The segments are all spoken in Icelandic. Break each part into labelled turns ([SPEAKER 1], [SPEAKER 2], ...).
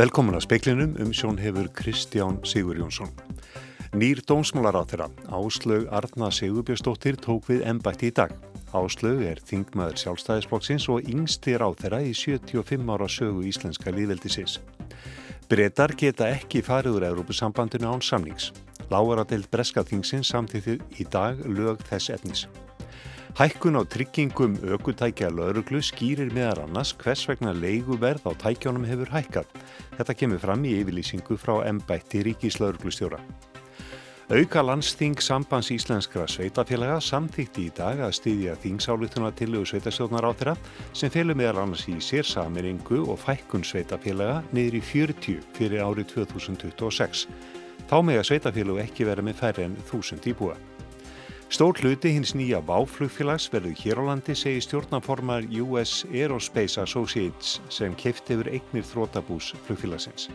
[SPEAKER 1] Velkomin að speiklinum um sjón hefur Kristján Sigur Jónsson. Nýr dómsmálar á þeirra, Áslaug Arna Sigurbjörnsdóttir tók við embætti í dag. Áslaug er þingmaður sjálfstæðisflokksins og yngstir á þeirra í 75 ára sögu íslenska líðveldisins. Bretar geta ekki farið úr Európusambandinu án samnings. Láara deilt breska þingsins samtíðið í dag lög þess etnis. Hækkun á tryggingum aukutækja lauruglu skýrir meðar annars hvers vegna leiguverð á tækjónum hefur hækkað. Þetta kemur fram í yfirlýsingu frá embætti ríkislauruglustjóra. Auka landsþing sambands íslenskra sveitafélaga samþýtti í dag að stýðja þingsáluðuna til og sveitastjóðnar á þeirra sem felur meðal annars í sér samiringu og fækkun sveitafélaga niður í 40 fyrir árið 2026. Þá með að sveitafélag ekki vera með færri en þúsund íbúa. Stór hluti hins nýja váflugfélags verður hér á landi segi stjórnaformar US Aerospace Associates sem keft hefur eignir þrótabús flugfélagsins.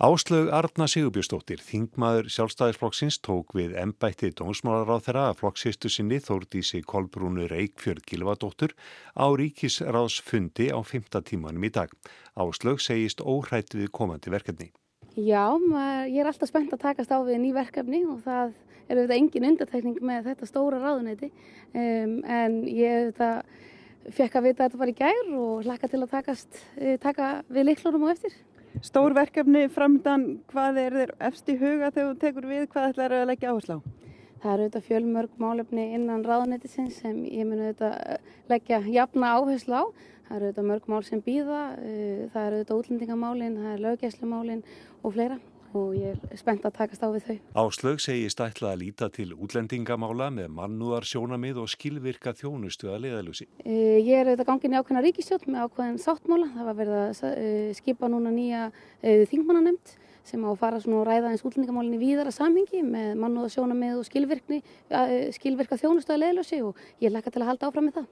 [SPEAKER 1] Áslög Arna Sigurbjörnsdóttir, þingmaður sjálfstæðisflokksins, tók við embætti dómsmálar á þeirra að flokksistu sinni Þórdísi Kolbrúnu Reykjörg Gilvadóttur á ríkisráðsfundi á 5. tímanum í dag. Áslög segist óhrætt við komandi verkefni.
[SPEAKER 2] Já, maður, ég er alltaf spennt að takast á við ný verkefni og það er auðvitað engin undartekning með þetta stóra ráðuneyti um, en ég auðvitað fekk að vita að þetta var í gær og hlakka til að takast, eh, taka við liklunum og eftir.
[SPEAKER 3] Stór verkefni framdann, hvað er þér efst í huga þegar þú tekur við, hvað ætlar að leggja áherslu á?
[SPEAKER 2] Það eru auðvitað fjölmörg málefni innan ráðuneytisins sem ég mun auðvitað eh, leggja jafna áherslu á. Það eru auðvitað mörg mál sem býða, eh, það eru auðvitað útlendingamálinn, það er löggjæslemálinn og fleira og ég er spennt að takast á við þau.
[SPEAKER 1] Áslög segist ætla að líta til útlendingamála með mannúðar sjónamið og skilvirka þjónustu að leiðalúsi.
[SPEAKER 2] Eh, ég er auðvitað gangin í ákveðna ríkistjótt með ákveðin sáttmála. Það var verið að skipa núna nýja þingmannanemt sem á að fara svona og ræða eins útlendingamálinni víðara samhengi með mannúða sjónamið og skilvirkni, skilvirka þjónustöða leðlösi og ég lekka til að halda áfram með það.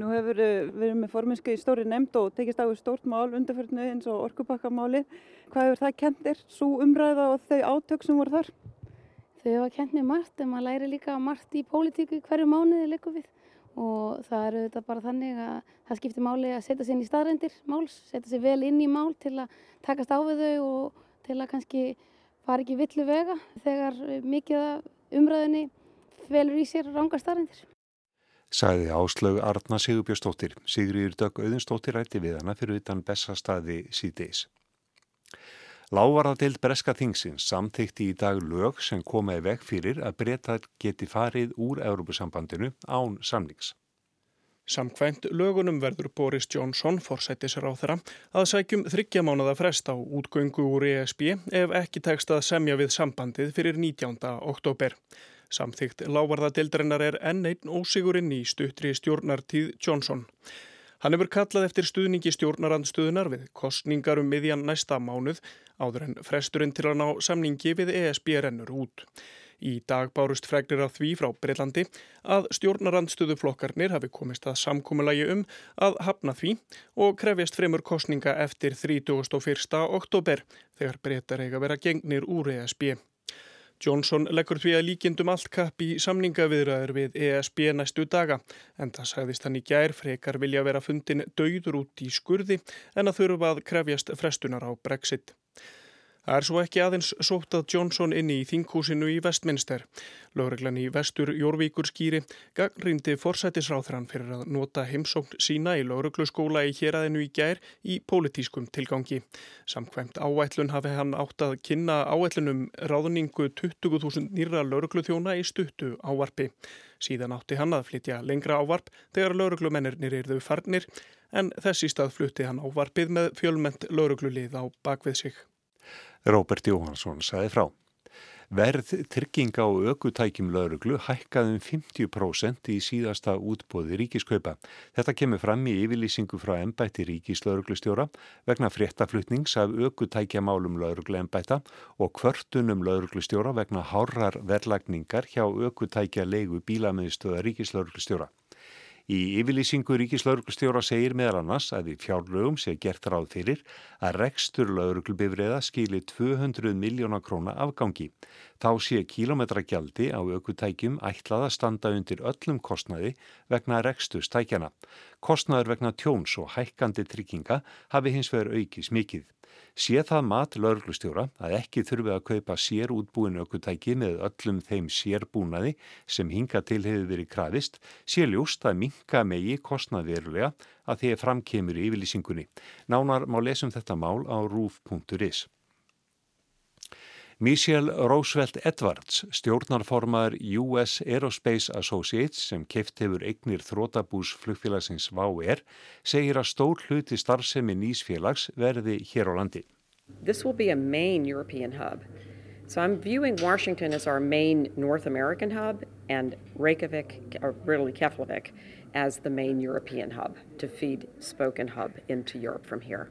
[SPEAKER 3] Nú hefur verið með forminsku í stóri nefnd og tekist á stórt mál undarförnu eins og orkupakkamáli. Hvað hefur það kentir, svo umræða og þau átök sem voru þar?
[SPEAKER 2] Þau hafa kent mér margt en maður læri líka margt í pólitíku hverju mánuði likur við og það eru þetta bara þannig að það skiptir máli að setja sér inn í staðrændir máls, setja sér vel inn í mál til að takast á við þau og til að kannski fara ekki villu vega þegar mikið umræðinni velur í sér ranga starrendir.
[SPEAKER 1] Sæði Áslög Arna Sigurbjörnsdóttir. Sigriður Dögg Auðunsdóttir rætti við hana fyrir utan bestastaði síðdeis. Lávarðadeild Breska Þingsins samþykti í dag lög sem komaði veg fyrir að breyta geti farið úr Európusambandinu án samnings.
[SPEAKER 4] Samkvæmt lögunum verður Boris Johnson, forsættisar á þeirra, að sækjum þryggjamánaða frest á útgöngu úr ESB ef ekki tekst að semja við sambandið fyrir 19. oktober. Samþygt lávarðadeildarinnar er enn einn ósigurinn í stuttri stjórnartíð Johnson. Hann hefur kallað eftir stuðningi stjórnarandstöðunar við kostningar um miðjan næsta mánuð áður en fresturinn til að ná samningi við ESB rennur út. Í dag bárust fregnir af því frá Breitlandi að stjórnarandstöðuflokkarnir hafi komist að samkúmulagi um að hafna því og krefjast fremur kostninga eftir 31. oktober þegar breytar eiga vera gengnir úr ESB. Johnson leggur því að líkindum allt kapp í samningaviðraður við ESB næstu daga en það sagðist hann í gær frekar vilja vera fundin dauður út í skurði en að þurfa að krefjast frestunar á Brexit. Það er svo ekki aðeins sótt að Johnson inni í þinghúsinu í Vestminster. Lóreglan í vestur Jórvíkur skýri gangrindi forsætisráþrann fyrir að nota heimsókn sína í lóregluskóla í héræðinu í gær í pólitískum tilgangi. Samkvæmt áætlun hafi hann átt að kynna áætlunum ráðningu 20.000 nýra lóregluþjóna í stuttu ávarpi. Síðan átti hann að flytja lengra ávarp þegar lóreglumennir erðu farnir en þessi stað flutti hann ávarpið með fjölment lóreglulið á bakvið sig.
[SPEAKER 1] Róbert Jóhansson saði frá. Verð trygginga á aukutækjum lauruglu hækkaði um 50% í síðasta útbóði ríkiskaupa. Þetta kemur fram í yfirlýsingu frá ennbætti ríkislauruglustjóra vegna fréttaflutnings af aukutækjamálum lauruglu ennbætta og kvörtunum lauruglustjóra vegna hárar verlagningar hjá aukutækja leigu bílamöðstöða ríkislauruglustjóra. Í yfirlýsingu ríkislauruglustjóra segir meðal annars að í fjárlögum sé gert ráð fyrir að rekstur lauruglubifriða skili 200 miljóna króna afgangi. Þá sé kílometragjaldi á aukutækjum ætlað að standa undir öllum kostnaði vegna rekstustækjana. Kostnaður vegna tjóns og hækkandi trygginga hafi hins vegar aukis mikið. Sé það mat lauruglustjóra að ekki þurfi að kaupa sér útbúinu aukutæki með öllum þeim sérbúnaði sem hinga til hefur verið krafist, sé ljúst að minka megi kostnaðverulega að að framkemur í yfirlýsingunni. Nánar má lesum þetta mál á rúf.is. Michelle Roosevelt Edwards, stjórnarformaður US Aerospace Associates sem keft hefur eignir þrótabús flugfélagsins VAU-R, segir að stór hluti starfsemi nýsfélags verði hér á landi.
[SPEAKER 5] This will be a main European hub. So I'm viewing Washington as our main North American hub and Reykjavik, or really Keflavik, as the main European hub to feed Spoken Hub into Europe from here.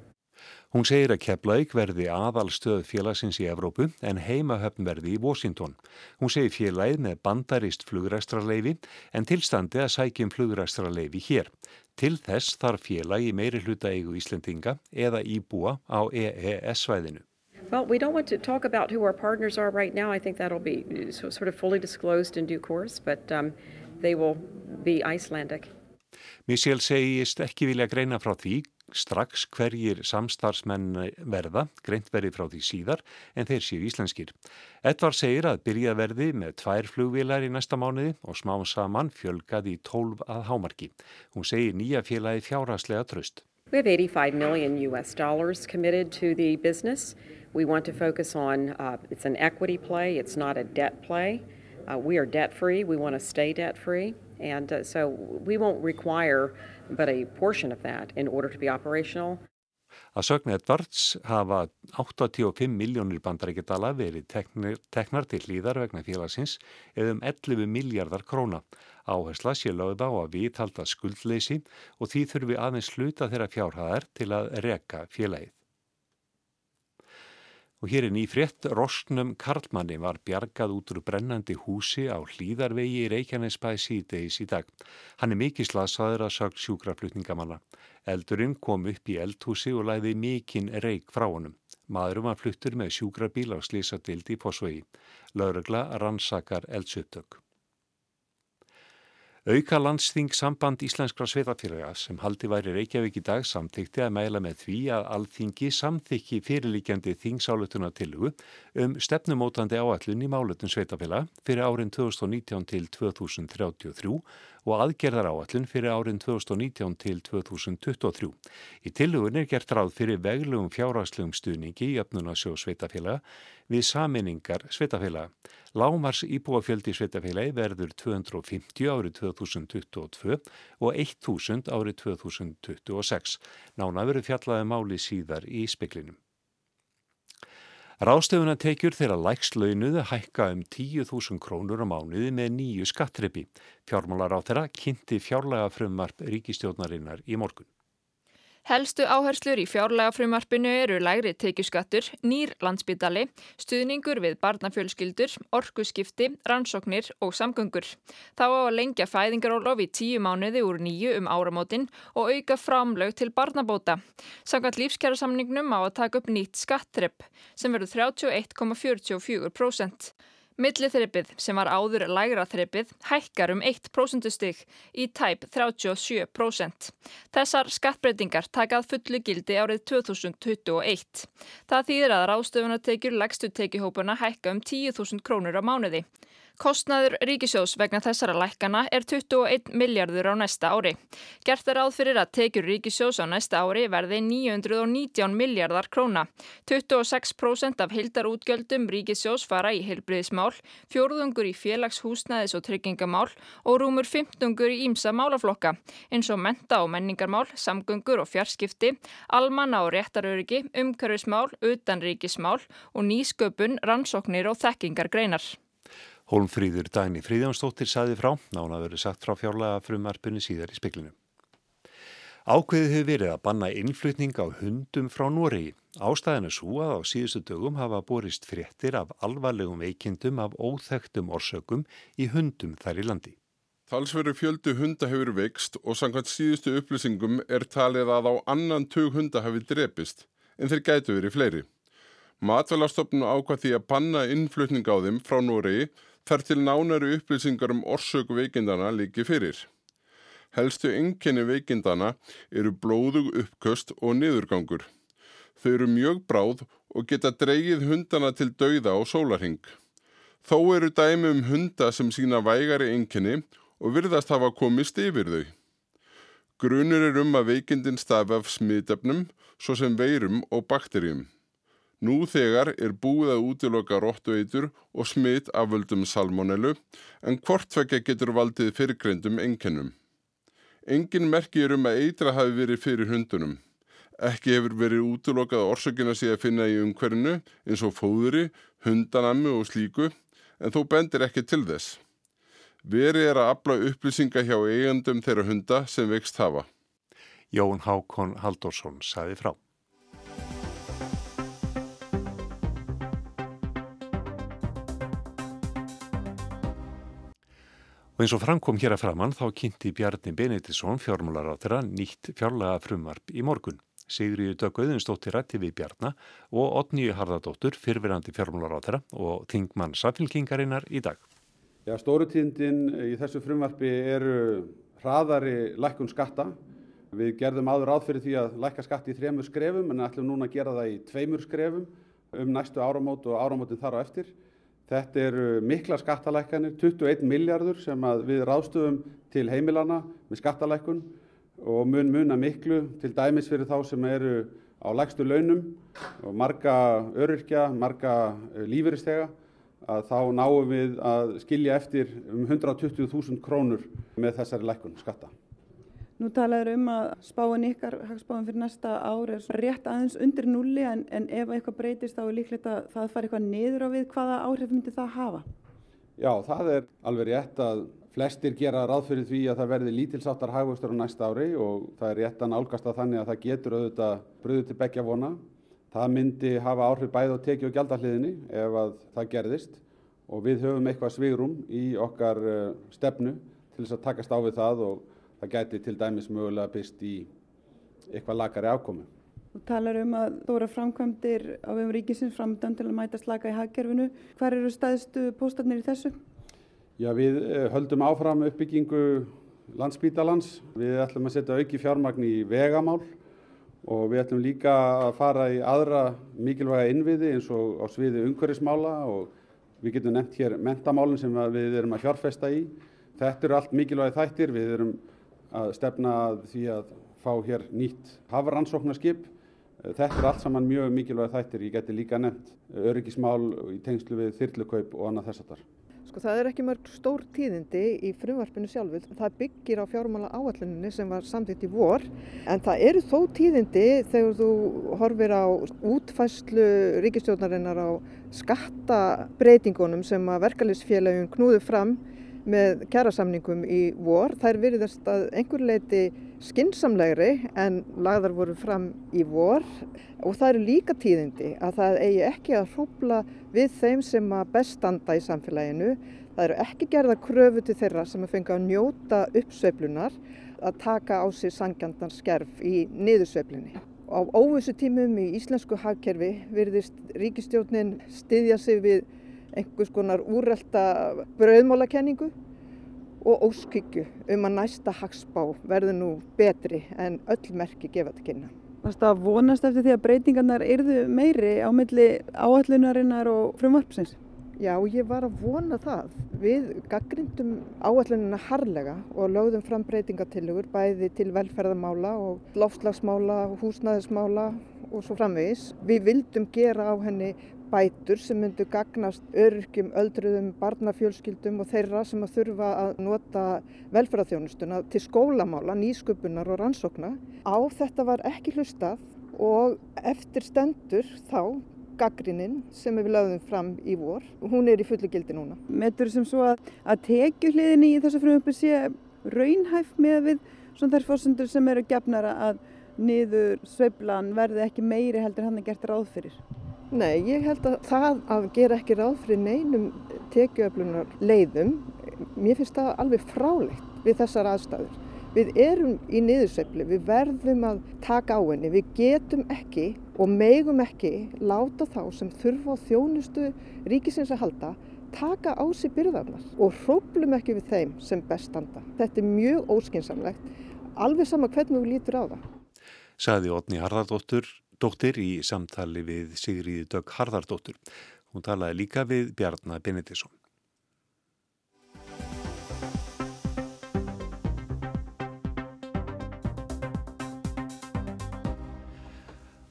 [SPEAKER 1] Hún segir að Keflavík verði aðalstöð félagsins í Evrópu en heimahöfn verði í Washington. Hún segir félagið með bandarist flugræstrarleifi en tilstandi að sækjum flugræstrarleifi hér. Til þess þarf félag í meiri hluta eigu Íslendinga eða íbúa á EES-svæðinu.
[SPEAKER 5] Well, we don't want to talk about who our partners are right now. I think that'll be sort of fully disclosed in due course, but um, they will be Icelandic.
[SPEAKER 1] Michelle segist ekki vilja greina frá því strax hverjir samstarfsmenn verða, greint verið frá því síðar en þeir séu íslenskir. Edvard segir að byrja verði með tvær flugvilar í næsta mánuði og smá saman fjölgaði í 12 að hámarki. Hún segir nýja félagi fjárhastlega tröst.
[SPEAKER 5] We have 85 million US dollars committed to the business. We want to focus on, uh, it's an equity play, it's not a debt play. Uh, we are debt free, we want to stay debt free. And uh, so we won't require but a portion of that in order to be operational.
[SPEAKER 1] Að sögna Edvards hafa 85 miljónir bandaríkjadala verið teknar til hlýðar vegna félagsins eða um 11 miljardar króna. Áhersla sé lögð á að viðhalda skuldleysi og því þurfi aðeins sluta þeirra fjárhæðar til að reka félagið. Og hér er nýfrétt, Rostnum Karlmanni var bjargað út úr brennandi húsi á hlýðarvegi í Reykjanesbæ síðdeis í dag. Hann er mikið slasaður að sög sjúkraflutningamanna. Eldurinn kom upp í eldhúsi og læði mikinn reik frá honum. Maðurum var fluttur með sjúkrabíl á slísadildi í Posvegi. Laurugla rannsakar eldsutök. Auka landsþing samband Íslenskra sveitafélaga sem haldi væri Reykjavík í dag samþykti að mæla með því að alþingi samþykki fyrirlíkjandi þingsáletuna tilugu um stefnumótandi áallun í málutum sveitafélaga fyrir árin 2019 til 2033 og aðgerðar áallun fyrir árin 2019 til 2023. Í tilugun er gert ráð fyrir veglugum fjárhagslegum stuðningi í öfnunasjó sveitafélaga við saminningar sveitafélaga. Lámars íbúafjöldi sveitafélagi verður 250 árið 2022 og 1000 árið 2026. Nána verður fjallaði máli síðar í speklinum. Ráðstöfuna tekjur þeirra lækslaunuðu hækka um 10.000 krónur á mánuði með nýju skattreppi. Fjármálar á þeirra kynnti fjárlega frumvarp ríkistjóðnarinnar í morgun.
[SPEAKER 6] Helstu áherslur í fjárlega frumarpinu eru lægri tekiskattur, nýr landsbytali, stuðningur við barnafjölskyldur, orkuskipti, rannsóknir og samgöngur. Þá á að lengja fæðingarólof í tíu mánuði úr nýju um áramótin og auka framlög til barnabóta. Samkvæmt lífskjærasamningnum á að taka upp nýtt skattrepp sem verður 31,44%. Milliþreppið sem var áður lægra þreppið hækkar um 1% stig í tæp 37%. Þessar skattbreytingar takað fullu gildi árið 2021. Það þýðir að ráðstöfunatekjur legstu tekihópuna hækka um 10.000 krónur á mánuði. Kostnaður ríkisjós vegna þessara lækkana er 21 miljardur á næsta ári. Gert er áð fyrir að tekjur ríkisjós á næsta ári verði 919 miljardar króna. 26% af hildarútgjöldum ríkisjós fara í heilbriðismál, fjórðungur í félagshúsnæðis og tryggingamál og rúmur 15 í ímsa málaflokka, eins og menta og menningarmál, samgöngur og fjarskipti, almanna og réttaröryggi, umhverfismál, utanríkismál og nýsköpun, rannsóknir og þekkingargreinar.
[SPEAKER 1] Hólmfríður Dæni Fríðjónsdóttir saði frá, nána verið sagt frá fjárlega frumarpunni síðar í spiklinu. Ákveðið hefur verið að banna innflutning á hundum frá Noregi. Ástæðan er svo að á síðustu dögum hafa borist fréttir af alvarlegum veikindum af óþektum orsökum í hundum þær í landi.
[SPEAKER 7] Talsveru fjöldu hunda hefur veikst og samkvæmt síðustu upplýsingum er talið að á annan tug hunda hafi drepist, en þeir gætu verið fleiri. Matvelastofnun ákvað því að banna innflutning á þeim frá Nóri þar til nánari upplýsingar um orsöku veikindana líki fyrir. Helstu enginni veikindana eru blóðug uppköst og niðurgangur. Þau eru mjög bráð og geta dreyið hundana til dauða á sólarhing. Þó eru dæmi um hunda sem sína vægari enginni og virðast hafa komist yfir þau. Grunur er um að veikindin stafi af smiðdefnum svo sem veirum og bakterjum. Nú þegar er búið að útiloka róttueitur og smit af völdum salmonellu en hvortvekja getur valdið fyrirgreyndum enginnum. Engin merki er um að eitra hafi verið fyrir hundunum. Ekki hefur verið útilokað orsökina sig að finna í umhverfinu eins og fóðuri, hundanammi og slíku en þó bendir ekki til þess. Veri er að afla upplýsinga hjá eigandum þeirra hunda sem vext hafa.
[SPEAKER 1] Jón Hákon Halldórsson saði frá. Og eins og framkom hér að framann þá kynnti Bjarni Benedisson fjármálar á þeirra nýtt fjárlega frumvarp í morgun. Sigriði Dögg Auðunstóttir rætti við Bjarnar og Otníu Harðardóttur fyrfirandi fjármálar á þeirra og Þingmann Safilkingarinnar í dag.
[SPEAKER 8] Já, stórutíndin í þessu frumvarpi eru hraðari lækkun skatta. Við gerðum áður áð fyrir því að lækka skatti í þremur skrefum en ætlum núna að gera það í tveimur skrefum um næstu áramót og áramótin þar á eftir. Þetta eru mikla skattalækkanir, 21 miljardur sem við ráðstöfum til heimilana með skattalækkun og mun muna miklu til dæmis fyrir þá sem eru á lægstu launum og marga öryrkja, marga lífyristega að þá náum við að skilja eftir um 120.000 krónur með þessari lækkun skatta.
[SPEAKER 3] Nú talaður um að spáin ykkar, hagspáin fyrir næsta ár er rétt aðeins undir nulli en, en ef eitthvað breytist þá er líklegt að það fari eitthvað niður á við. Hvaða áhrif myndi það hafa?
[SPEAKER 8] Já, það er alveg rétt að flestir gera ráð fyrir því að það verði lítilsáttar hagvöxtur á næsta ári og það er rétt að nálgast að þannig að það getur auðvitað bröðu til begja vona. Það myndi hafa áhrif bæð og teki og gjaldahliðinni ef að það gerðist og við höfum eitthvað svigrum í okkar stefnu til þess að takast á við það og það gæti til dæmis mögulega byrst í eitthvað lakari afkomi.
[SPEAKER 3] Þú talar um að þóra framkvæmdir á vegum ríkisins framöndan til að mæta slaka í hagkerfinu. Hver eru staðstu póstarnir í þessu?
[SPEAKER 8] Já, við höldum áfram uppbyggingu landsbítalans. Við ætlum að setja auki fjármagn í vegamál og við ætlum líka að fara í aðra mikilvæga innviði eins og á sviði umhverfismála og við getum nefnt hér mentamálinn sem við erum að fjárfesta í. Þetta eru allt mikilvægi þættir. Við erum að stefna því að fá hér nýtt hafrannsóknarskip. Þetta er allt saman mjög mikilvæg þættir. Ég geti líka nefnt öryggismál í tengslu við þyrlukaup og annað þess að þar.
[SPEAKER 9] Sko það er ekki mörg stór tíðindi í frumvarpinu sjálfuð. Það byggir á fjármála áalluninni sem var samtitt í vor. En það eru þó tíðindi þegar þú horfir á útfæslu ríkistjórnarinnar á skattabreitingunum sem að verkefliðsfélagum knúðu fram með kjærasamningum í vor. Þær virðast að einhver leiti skinsamlegri en lagðar voru fram í vor og það eru líka tíðindi að það eigi ekki að hrúpla við þeim sem að bestanda í samfélaginu. Það eru ekki gerða kröfu til þeirra sem að fengi að njóta uppsveiflunar að taka á sig sangjandan skerf í niðursveiflinni. Á óvissu tímum í íslensku hagkerfi virðist ríkistjórnin styðja sig við einhvers konar úrelta brauðmálakenningu og óskykju um að næsta hagspá verður nú betri en öll merki gefa til kynna.
[SPEAKER 3] Varst það vonast eftir því að breytingarnar yrðu meiri á milli áallunarinnar og frumvarpsins?
[SPEAKER 9] Já, ég var að vona það. Við gaggrindum áallunina harlega og lögðum fram breytingatillögur bæði til velferðamála og lofslagsmála, húsnæðismála og svo framvegis. Við vildum gera á henni bætur sem myndu gagnast öryrkjum, öldruðum, barnafjölskyldum og þeirra sem að þurfa að nota velferðarþjónustuna til skólamála, nýsköpunar og rannsókna. Á þetta var ekki hlustað og eftir stendur þá gaggrinnin sem við lögðum fram í vor. Hún er í fullu gildi núna.
[SPEAKER 3] Metur sem svo að, að tekjuhliðinni í þessu frumöpu sé raunhæf með við svona þær fórsendur sem eru gefnara að niður sveiblan verði ekki meiri heldur hann að gert ráð fyrir?
[SPEAKER 9] Nei, ég held að það að gera ekki ráð fyrir neinum tekjuöflunar leiðum mér finnst það alveg fráleitt við þessar aðstæður. Við erum í niðursefli, við verðum að taka á henni, við getum ekki og megum ekki láta þá sem þurfa á þjónustu ríkisins að halda taka á sig byrðarnar og hróplum ekki við þeim sem bestanda. Þetta er mjög óskinsamlegt, alveg sama hvernig þú lítur á það.
[SPEAKER 1] Saði Otni Harðardóttur, dóttir í samtali við Sigriði Dögg Harðardóttur. Hún talaði líka við Bjarnar Benedisson.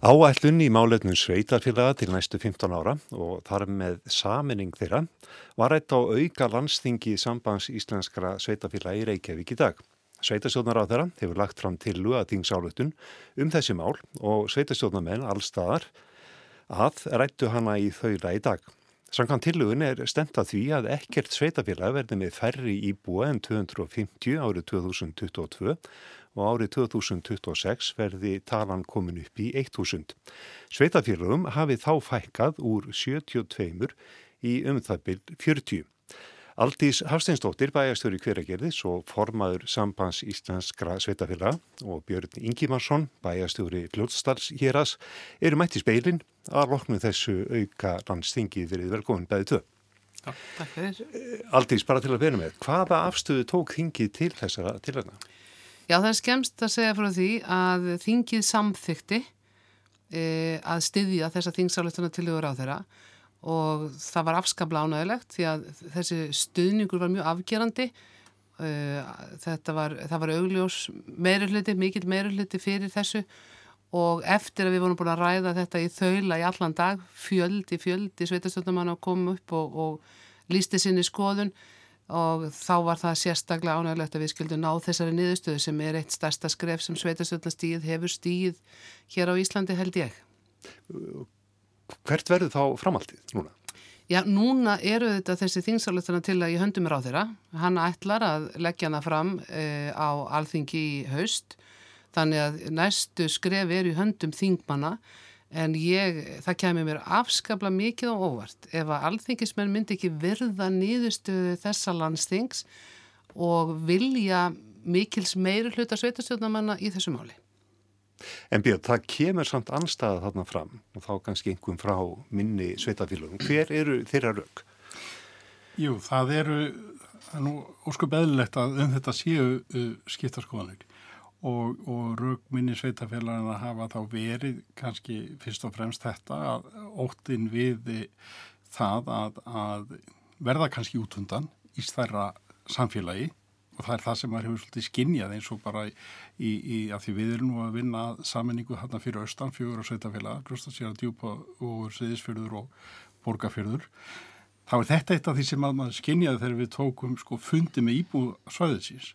[SPEAKER 1] Áætlun í málefnum sveitarfélaga til næstu 15 ára og þar með saminning þeirra var eitt á auka landstingi sambands íslenskra sveitarfélaga í Reykjavík í dag. Sveitarstjórnar á þeirra hefur lagt fram til að þingsáletun um þessi mál og sveitarstjórnarmenn allstaðar að rættu hana í þauðla í dag. Sankan tillugun er stemt að því að ekkert sveitafélag verði með færri íbúa en 250 árið 2022 og árið 2026 verði talan komin upp í 1000. Sveitafélagum hafi þá fækkað úr 72 í umþabil 40. Aldís Hafsteinsdóttir bæjastöru hveragerðis og formaður sambands Íslandskra sveitafélaga og Björn Ingimarsson bæjastöru Gljóðstals héras eru mætti speilin að loknu þessu auka landstingi fyrir velgóðin bæði töð.
[SPEAKER 10] Já, takk fyrir.
[SPEAKER 1] Aldís, bara til að byrja með, hvaða afstöðu tók þingið til þessara tilhörna?
[SPEAKER 10] Já, það er skemst að segja frá því að þingið samþykti e, að styðja þessa þingsáleituna tilhugur á þeirra og það var afskapla ánægilegt því að þessi stuðningur var mjög afgerandi. Þetta var, var augljós meiruliti, mikil meiruliti fyrir þessu. Og eftir að við vorum búin að ræða þetta í þaula í allan dag fjöldi, fjöldi sveitastöndum að koma upp og, og lísti sinni skoðun. Og þá var það sérstaklega ánægilegt að við skildum ná þessari niðurstöðu sem er eitt stærsta skref sem sveitastöndastíð hefur stíð hér á Íslandi held ég
[SPEAKER 1] Hvert verður þá framaldið núna?
[SPEAKER 10] Já, núna eru þetta þessi þingsáletuna til að ég höndum mér á þeirra. Hann ætlar að leggja hana fram e, á alþingi í haust. Þannig að næstu skref er í höndum þingmanna en ég, það kemur mér afskapla mikið og óvart. Ef að alþingismenn myndi ekki virða nýðustuðu þessa landstings og vilja mikils meiri hluta sveitastjóðnamanna í þessu máli.
[SPEAKER 1] En Björn, það kemur samt anstæða þarna fram og þá kannski einhverjum frá minni sveitafélagum. Hver eru þeirra rauk?
[SPEAKER 11] Jú, það eru, það er nú óskup eðlilegt að um þetta séu uh, skiptarskoðanir og, og rauk minni sveitafélagin að hafa þá verið kannski fyrst og fremst þetta að óttin við það að, að verða kannski útundan í stærra samfélagi og það er það sem maður hefur svolítið skinnjað eins og bara í, í að því við erum nú að vinna saminningu þarna fyrir austan, fjögur og sveitafélag, Gröstasér, Djúpa og Sviðisfjörður og Borgafjörður. Þá er þetta eitt af því sem maður skinnjaði þegar við tókum sko fundi með íbú svæðisins.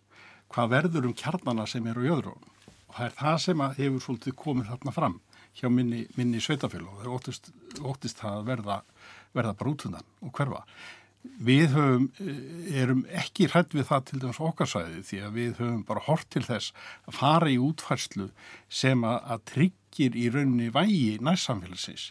[SPEAKER 11] Hvað verður um kjarnana sem eru í öðrún? Og það er það sem hefur svolítið komið þarna fram hjá minni, minni sveitafélag. Það er óttist, óttist að verða, verða bara útundan og hverfa. Við höfum, erum ekki hrætt við það til dæmis okkarsæði því að við höfum bara hort til þess að fara í útfærslu sem að, að tryggir í rauninni vægi næstsamfélagsins,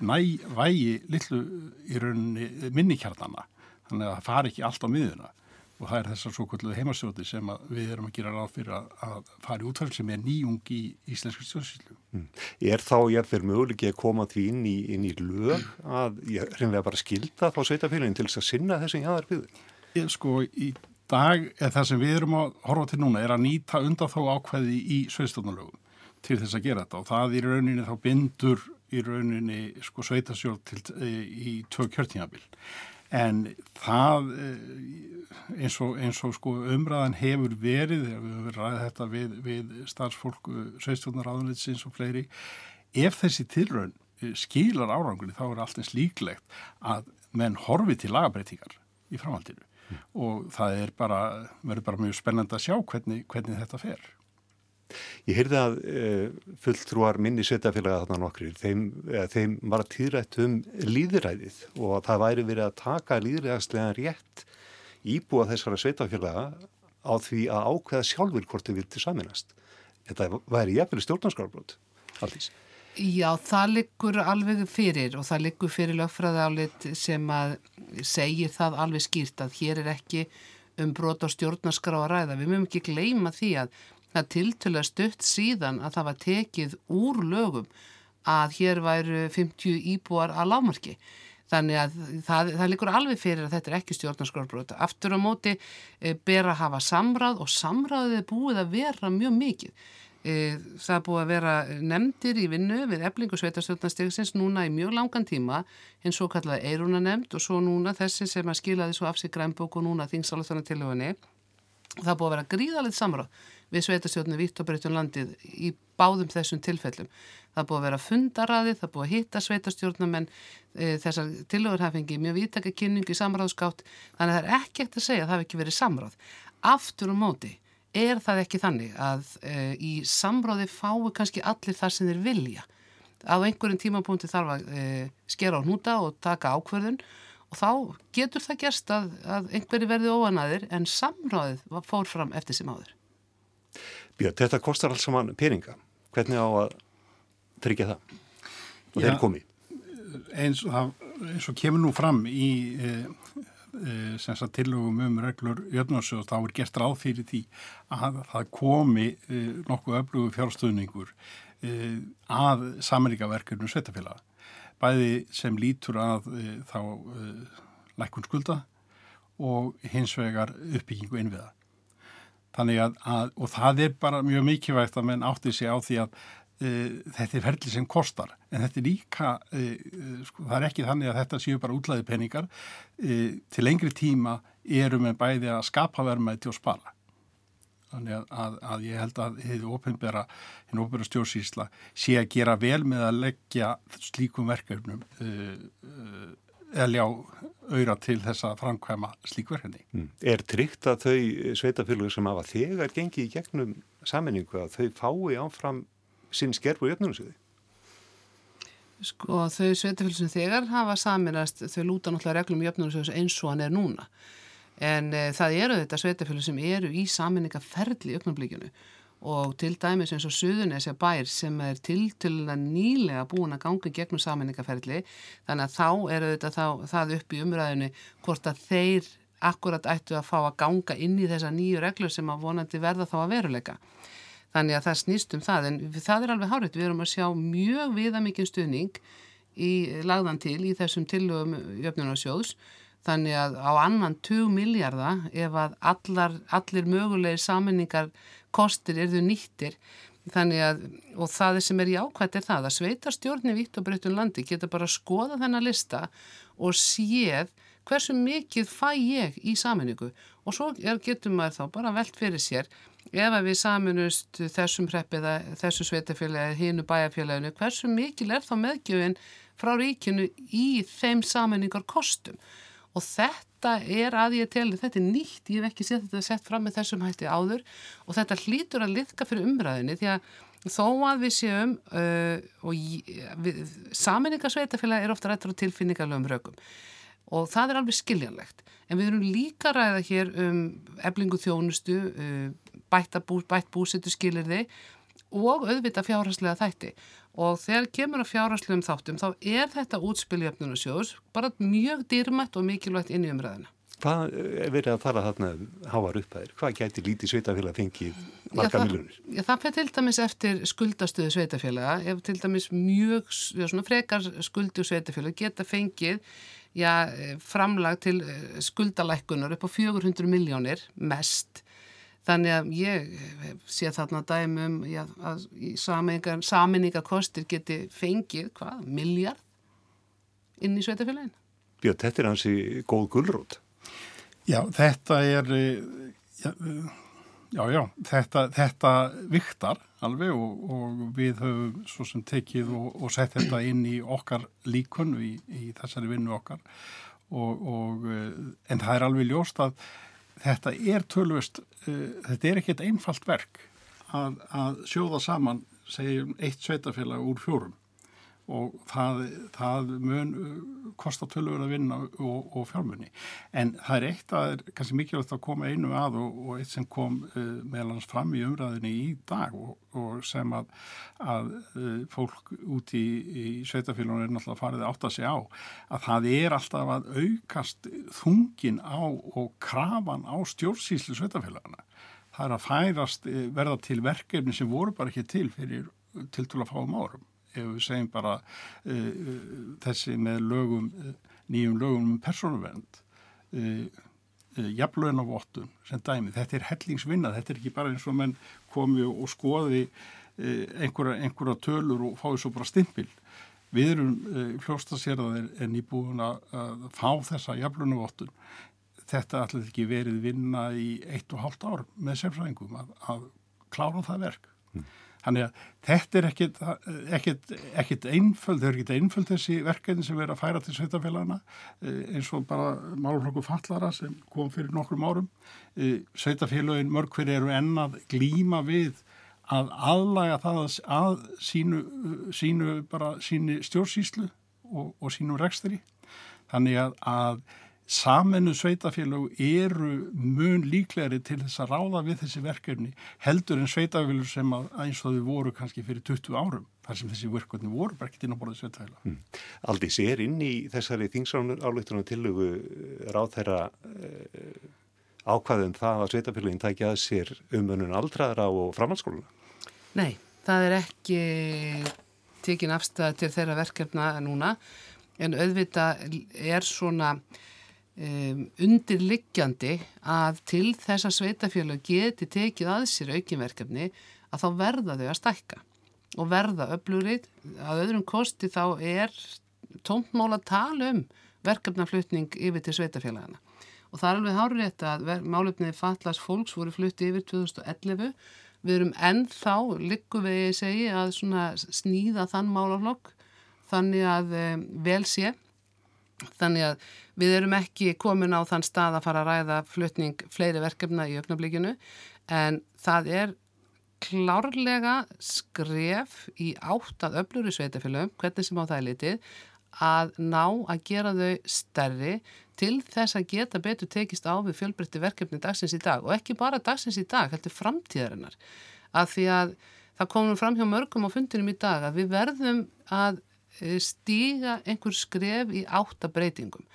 [SPEAKER 11] næ vægi lillu í rauninni minnikjarnana, þannig að það fari ekki allt á miðuna og það er þessar svo kvöldu heimasjóti sem við erum að gera ráð fyrir að, að fara í útfærslu sem er nýjung í íslenski stjórnsýslu.
[SPEAKER 1] Mm. Er þá ég fyrir möguleiki að koma því inn í, inn í lög að ég reynlega bara skilda þá sveitafélagin til þess að sinna þessum jáðar byggðin?
[SPEAKER 11] Ég sko í dag er það sem við erum að horfa til núna er að nýta undan þá ákveði í sveitstofnulögum til þess að gera þetta og það í rauninni þá bindur í rauninni sko sveitasjórn til í tvö kjörtínabil en það eins og, eins og sko umræðan hefur verið, við höfum ræðið þetta við, við starfsfólk sveistjónaráðunleitsins og fleiri ef þessi tilraun skilar árangunni þá er allt eins líklegt að menn horfi til lagabreitingar í framhaldinu mm. og það er bara, verður bara mjög spennand að sjá hvernig, hvernig þetta fer
[SPEAKER 1] Ég heyrði að e, fulltrúar minni sveitafélaga þarna nokkri, þeim, e, þeim var að týrætt um líðræðið og það væri verið að taka líðræðaslega rétt íbúa þessara sveitafélaga á því að ákveða sjálfur hvort þau vilti saminast. Þetta væri jafnveg stjórnarskárbrot, alltís.
[SPEAKER 10] Já, það liggur alveg fyrir og það liggur fyrir lögfræði álit sem að segir það alveg skýrt að hér er ekki um brot á stjórnarskrá að ræða. Við mögum ekki gleyma því að það tiltöla stutt síðan að það var tekið úr lögum að hér væru 50 íbúar að lámarki. Þannig að það, það likur alveg fyrir að þetta er ekki stjórnarskrárbrota. Aftur á móti e, ber að hafa samráð og samráðið er búið að vera mjög mikið. E, það er búið að vera nefndir í vinnu við eflingu sveitarstjórnarstegsins núna í mjög langan tíma eins og kallaði eiruna nefnd og svo núna þessi sem að skilaði svo af sig grænbók og núna þingsáluðana tilhauðinni. Það er búið að vera gríðalegt samráð við sveitarstjórnum vitt og breytjum landið í báðum þessum tilfellum. Það búið að vera fundaraði, það búið að hitta sveitarstjórnum en e, þessar tilhauður hafa fengið mjög vítaka kynningu í samráðskátt þannig að það er ekki ekkert að segja að það hef ekki verið samráð. Aftur og móti er það ekki þannig að e, í samráði fái kannski allir þar sem þeir vilja. Á einhverjum tímapunkti þarf að e, skera á hnúta og taka ákverðun og þá getur það gerst að, að einhverju verði óanaðir en samráðið fór fram eftir sem áður.
[SPEAKER 1] Björn, þetta kostar alls saman peninga. Hvernig á að tryggja það? Og þeir komi.
[SPEAKER 11] Eins, eins og kemur nú fram í e, e, tillögum um reglur jöfnarsjóð þá er gert ráð fyrir því að það komi e, nokkuð öflugu fjárstöðningur e, að samanlíkaverkefnum sveitafélaga. Bæði sem lítur að þá lækun skulda og hins vegar uppbyggingu innviða. Þannig að, að, og það er bara mjög mikilvægt að menn átti sig á því að e, þetta er ferli sem kostar, en þetta er líka, e, sko, það er ekki þannig að þetta séu bara útlæði peningar, e, til lengri tíma eru með bæði að skapa vermaði til að spara. Þannig að, að ég held að hefur ofinbæra, hinn ofinbæra stjórnsýsla sé að gera vel með að leggja slíkum verkefnum eða ljá auðra til þess að framkvæma slíkverðinni.
[SPEAKER 1] Mm. Er tryggt að þau sveitafélögur sem hafa þegar gengið í gegnum saminningu að þau fái áfram sinn skerfu í öfnunum
[SPEAKER 10] Sko þau sveitafélögur sem þegar hafa saminast þau lúta náttúrulega reglum í öfnunum eins og hann er núna. En e, það eru þetta sveitafélögur sem eru í saminningaferli í öfnumblíkjunu og til dæmis eins og Suðunesja bær sem er tiltölulega nýlega búin að ganga gegnum saminningaferli þannig að þá eru þetta þá, það upp í umræðinu hvort að þeir akkurat ættu að fá að ganga inn í þessa nýju reglur sem að vonandi verða þá að veruleika. Þannig að það snýst um það. En það er alveg hárið, við erum að sjá mjög viðamikinn stuðning í lagðan til í þessum tillögum jöfnunarsjóðs þannig að á annan 20 miljardar ef að allar, allir mögulegir saminningar kostir eru nýttir að, og það sem er í ákvæmt er það að sveitarstjórni vitt og breytun landi geta bara að skoða þennan lista og séð hversu mikið fæ ég í saminningu og svo er, getur maður þá bara velt fyrir sér ef að við saminust þessum hreppið þessu sveitafélagi, hínu bæjarfélaginu hversu mikil er þá meðgjöfin frá ríkinu í þeim saminningar kostum og þetta er að ég teli, þetta er nýtt, ég hef ekki sett þetta sett fram með þessum hætti áður. Og þetta hlýtur að liðka fyrir umræðinni því að þó að við séum uh, og saminningarsveitafélag er ofta rættur á tilfinningarlegum rökum. Og það er alveg skiljanlegt. En við erum líka ræða hér um eblingu þjónustu, uh, bætt, bú, bætt búsitu skilirði og auðvita fjárhastlega þætti og þegar kemur að fjárhastlegum þáttum þá er þetta útspiljöfnuna sjóðs bara mjög dýrmætt og mikilvægt inn í umræðina.
[SPEAKER 1] Hvað er verið að fara þarna háar upp að þér? Hvað gæti lítið sveitafélag fengið marga miljonir?
[SPEAKER 10] Já, það fyrir til dæmis eftir skuldastöðu sveitafélaga, ef til dæmis mjög já, frekar skuldu sveitafélag geta fengið já, framlag til eh, skuldalækkunar upp á 400 miljónir mest Þannig að ég sé þarna dæmum já, að saminningarkostir geti fengið, hvað, miljard inn í sveitafélagin.
[SPEAKER 1] Björn, þetta er hansi góð gullrót.
[SPEAKER 11] Já, þetta er, já, já, já þetta, þetta viktar alveg og, og við höfum svo sem tekið og, og sett þetta inn í okkar líkun í, í þessari vinnu okkar og, og en það er alveg ljóst að þetta er tölvist, uh, þetta er ekkert einfalt verk að, að sjóða saman segjum eitt sveitafélag úr fjórum. Og það, það mun uh, kosta tölur að vinna og, og fjármunni. En það er eitt að er kannski mikilvægt að koma einu að og, og eitt sem kom uh, meðlans fram í umræðinni í dag og, og sem að, að uh, fólk út í, í sveitafélaginu er náttúrulega farið átt að segja á að það er alltaf að aukast þungin á og krafan á stjórnsýslu sveitafélagana. Það er að færast uh, verða til verkefni sem voru bara ekki til fyrir til til að fáum árum ef við segjum bara uh, uh, þessi með lögum, uh, nýjum lögum um persónuvernd, jafnlögnavottun sem dæmi. Þetta er hellingsvinna, þetta er ekki bara eins og menn komi og skoði einhverja, einhverja tölur og fái svo bara stimpil. Við erum fljóstaseraðir en íbúin að fá þessa jafnlögnavottun. Þetta ætlaði ekki verið vinna í eitt og hálft ár með sérfræðingum að, að klára það verk. Mm. Þannig að þetta er ekkit, einföld, þau eru ekkit einföld þessi verkefni sem er að færa til sveitafélagana eh, eins og bara málflokku fallara sem kom fyrir nokkrum árum. Eh, sveitafélagin mörg hver eru ennað glíma við að aðlaga það að sínu, sínu, sínu stjórnsýslu og, og sínu rekstri. Þannig að, að Saminu sveitafélög eru mun líklegri til þess að ráða við þessi verkefni heldur en sveitafélög sem að eins og þau voru kannski fyrir 20 árum þar sem þessi verkefni voru bara ekkert inn á borðið sveitafélög. Hmm.
[SPEAKER 1] Aldís, er inn í þessari þingsánuálautunum tilögu eh, ráð þeirra uh, ákvaðum það að sveitafélögin tækja að sér umönun aldraðra og framhaldsskóluna?
[SPEAKER 10] Nei, það er ekki tekin afstæð til þeirra verkefna núna en auðvita er svona um, undirliggjandi að til þessa sveitafjölu geti tekið að sér aukinverkefni að þá verða þau að stækka og verða öflurið að öðrum kosti þá er tóntmál að tala um verkefnaflutning yfir til sveitafélagana og það er alveg hárið að málefniði fallast fólks voru flutti yfir 2011 við erum ennþá likku við segi að sníða þann málaflokk þannig að um, vel sé Þannig að við erum ekki komin á þann stað að fara að ræða flutning fleiri verkefna í öfnablikinu en það er klárlega skref í átt að öflur í sveitafélögum, hvernig sem á það er litið, að ná að gera þau stærri til þess að geta betur tekist á við fjölbreytti verkefni dagsins í dag og ekki bara dagsins í dag, heldur framtíðarinnar. Að því að það komum fram hjá mörgum á fundinum í dag að við verðum að stíga einhver skref í áttabreitingum.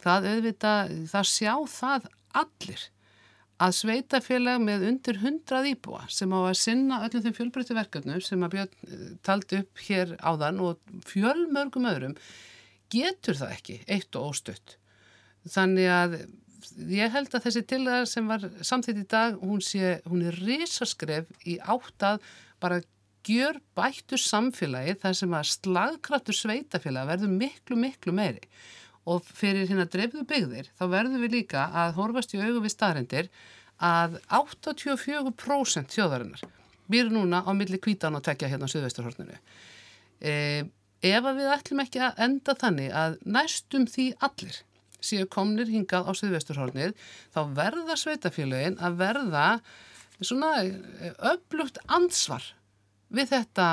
[SPEAKER 10] Það auðvita, það sjá það allir að sveitafélag með undir hundrað íbúa sem á að sinna öllum þeim fjölbreytti verkefnum sem að Björn eh, taldi upp hér áðan og fjölmörgum öðrum getur það ekki eitt og óstutt. Þannig að ég held að þessi tilagar sem var samþitt í dag, hún, sé, hún er risaskref í áttað bara gjör bættu samfélagi þar sem að slagkraftur sveitafélag verður miklu, miklu meiri og fyrir hérna drefðu byggðir þá verður við líka að horfast í augu við staðrindir að 84% þjóðarinnar býr núna á milli kvítan og tekja hérna á Suðvesturhorninu. E, ef að við ætlum ekki að enda þannig að næstum því allir séu komnir hingað á Suðvesturhornið þá verða sveitafélagin að verða svona öflugt ansvar við þetta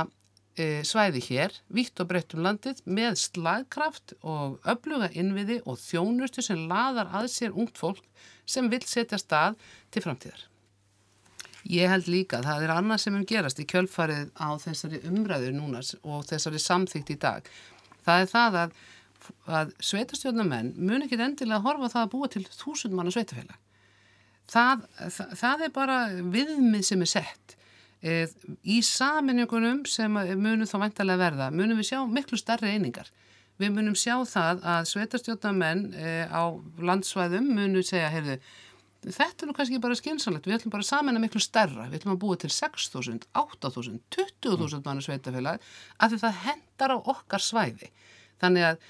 [SPEAKER 10] e, svæði hér, vitt og breytt um landið, með slagkraft og öfluga innviði og þjónustu sem laðar að sér ungt fólk sem vil setja stað til framtíðar. Ég held líka að það er annað sem er gerast í kjölfarið á þessari umræður núna og þessari samþygt í dag. Það er það að, að sveitastjórnamenn mun ekki endilega horfa það að búa til þúsund manna sveitafélag. Það, það, það er bara viðmið sem er sett í saminningunum sem munum þá vantarlega verða, munum við sjá miklu starri einingar. Við munum sjá það að sveitastjótamenn e, á landsvæðum munum segja, heyrðu, þetta er nú kannski bara skynsalegt, við ætlum bara að samina miklu starra, við ætlum að búa til 6.000, 8.000, 20.000 mann sveitafélag, af því það hendar á okkar svæði. Þannig að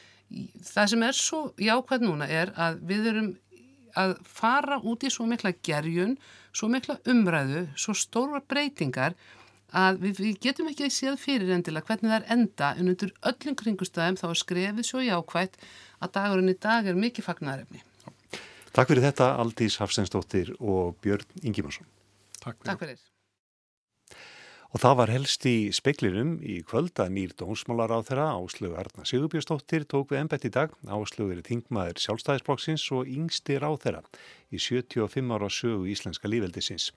[SPEAKER 10] það sem er svo jákvæð núna er að við erum að fara út í svo mikla gerjun, svo mikla umræðu, svo stóra breytingar að við, við getum ekki að séð fyrir endilega hvernig það er enda en undir öllum kringustæðum þá er skrefið svo jákvægt að dagurinn í dag er mikið fagnarefni.
[SPEAKER 1] Takk fyrir þetta Aldís Hafsensdóttir og Björn Ingimarsson.
[SPEAKER 10] Takk fyrir. Takk fyrir.
[SPEAKER 1] Og það var helst í speklinum í kvöld að nýr dómsmálar á þeirra Áslögu Arna Sigurbjörnsdóttir tók við ennbett í dag. Áslögu er þingmaður sjálfstæðisblokksins og yngstir á þeirra í 75 ára sögu íslenska lífveldisins.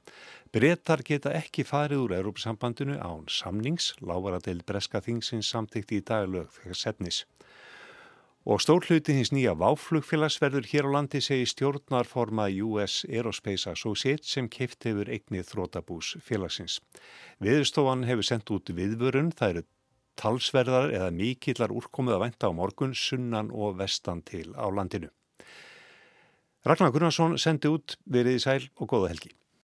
[SPEAKER 1] Bretar geta ekki farið úr Európusambandinu án samnings, lávar að deil breska þingsins samtíkt í daglög þegar setnis. Og stórluti hins nýja váflugfélagsverður hér á landi segi stjórnarforma US Aerospace Associates sem keift hefur eignið þrótabús félagsins. Viðstofan hefur sendt út viðvörun, það eru talsverðar eða mikillar úrkomið að vænta á morgun, sunnan og vestan til á landinu. Ragnar Gunnarsson sendi út verið í sæl og góða helgi.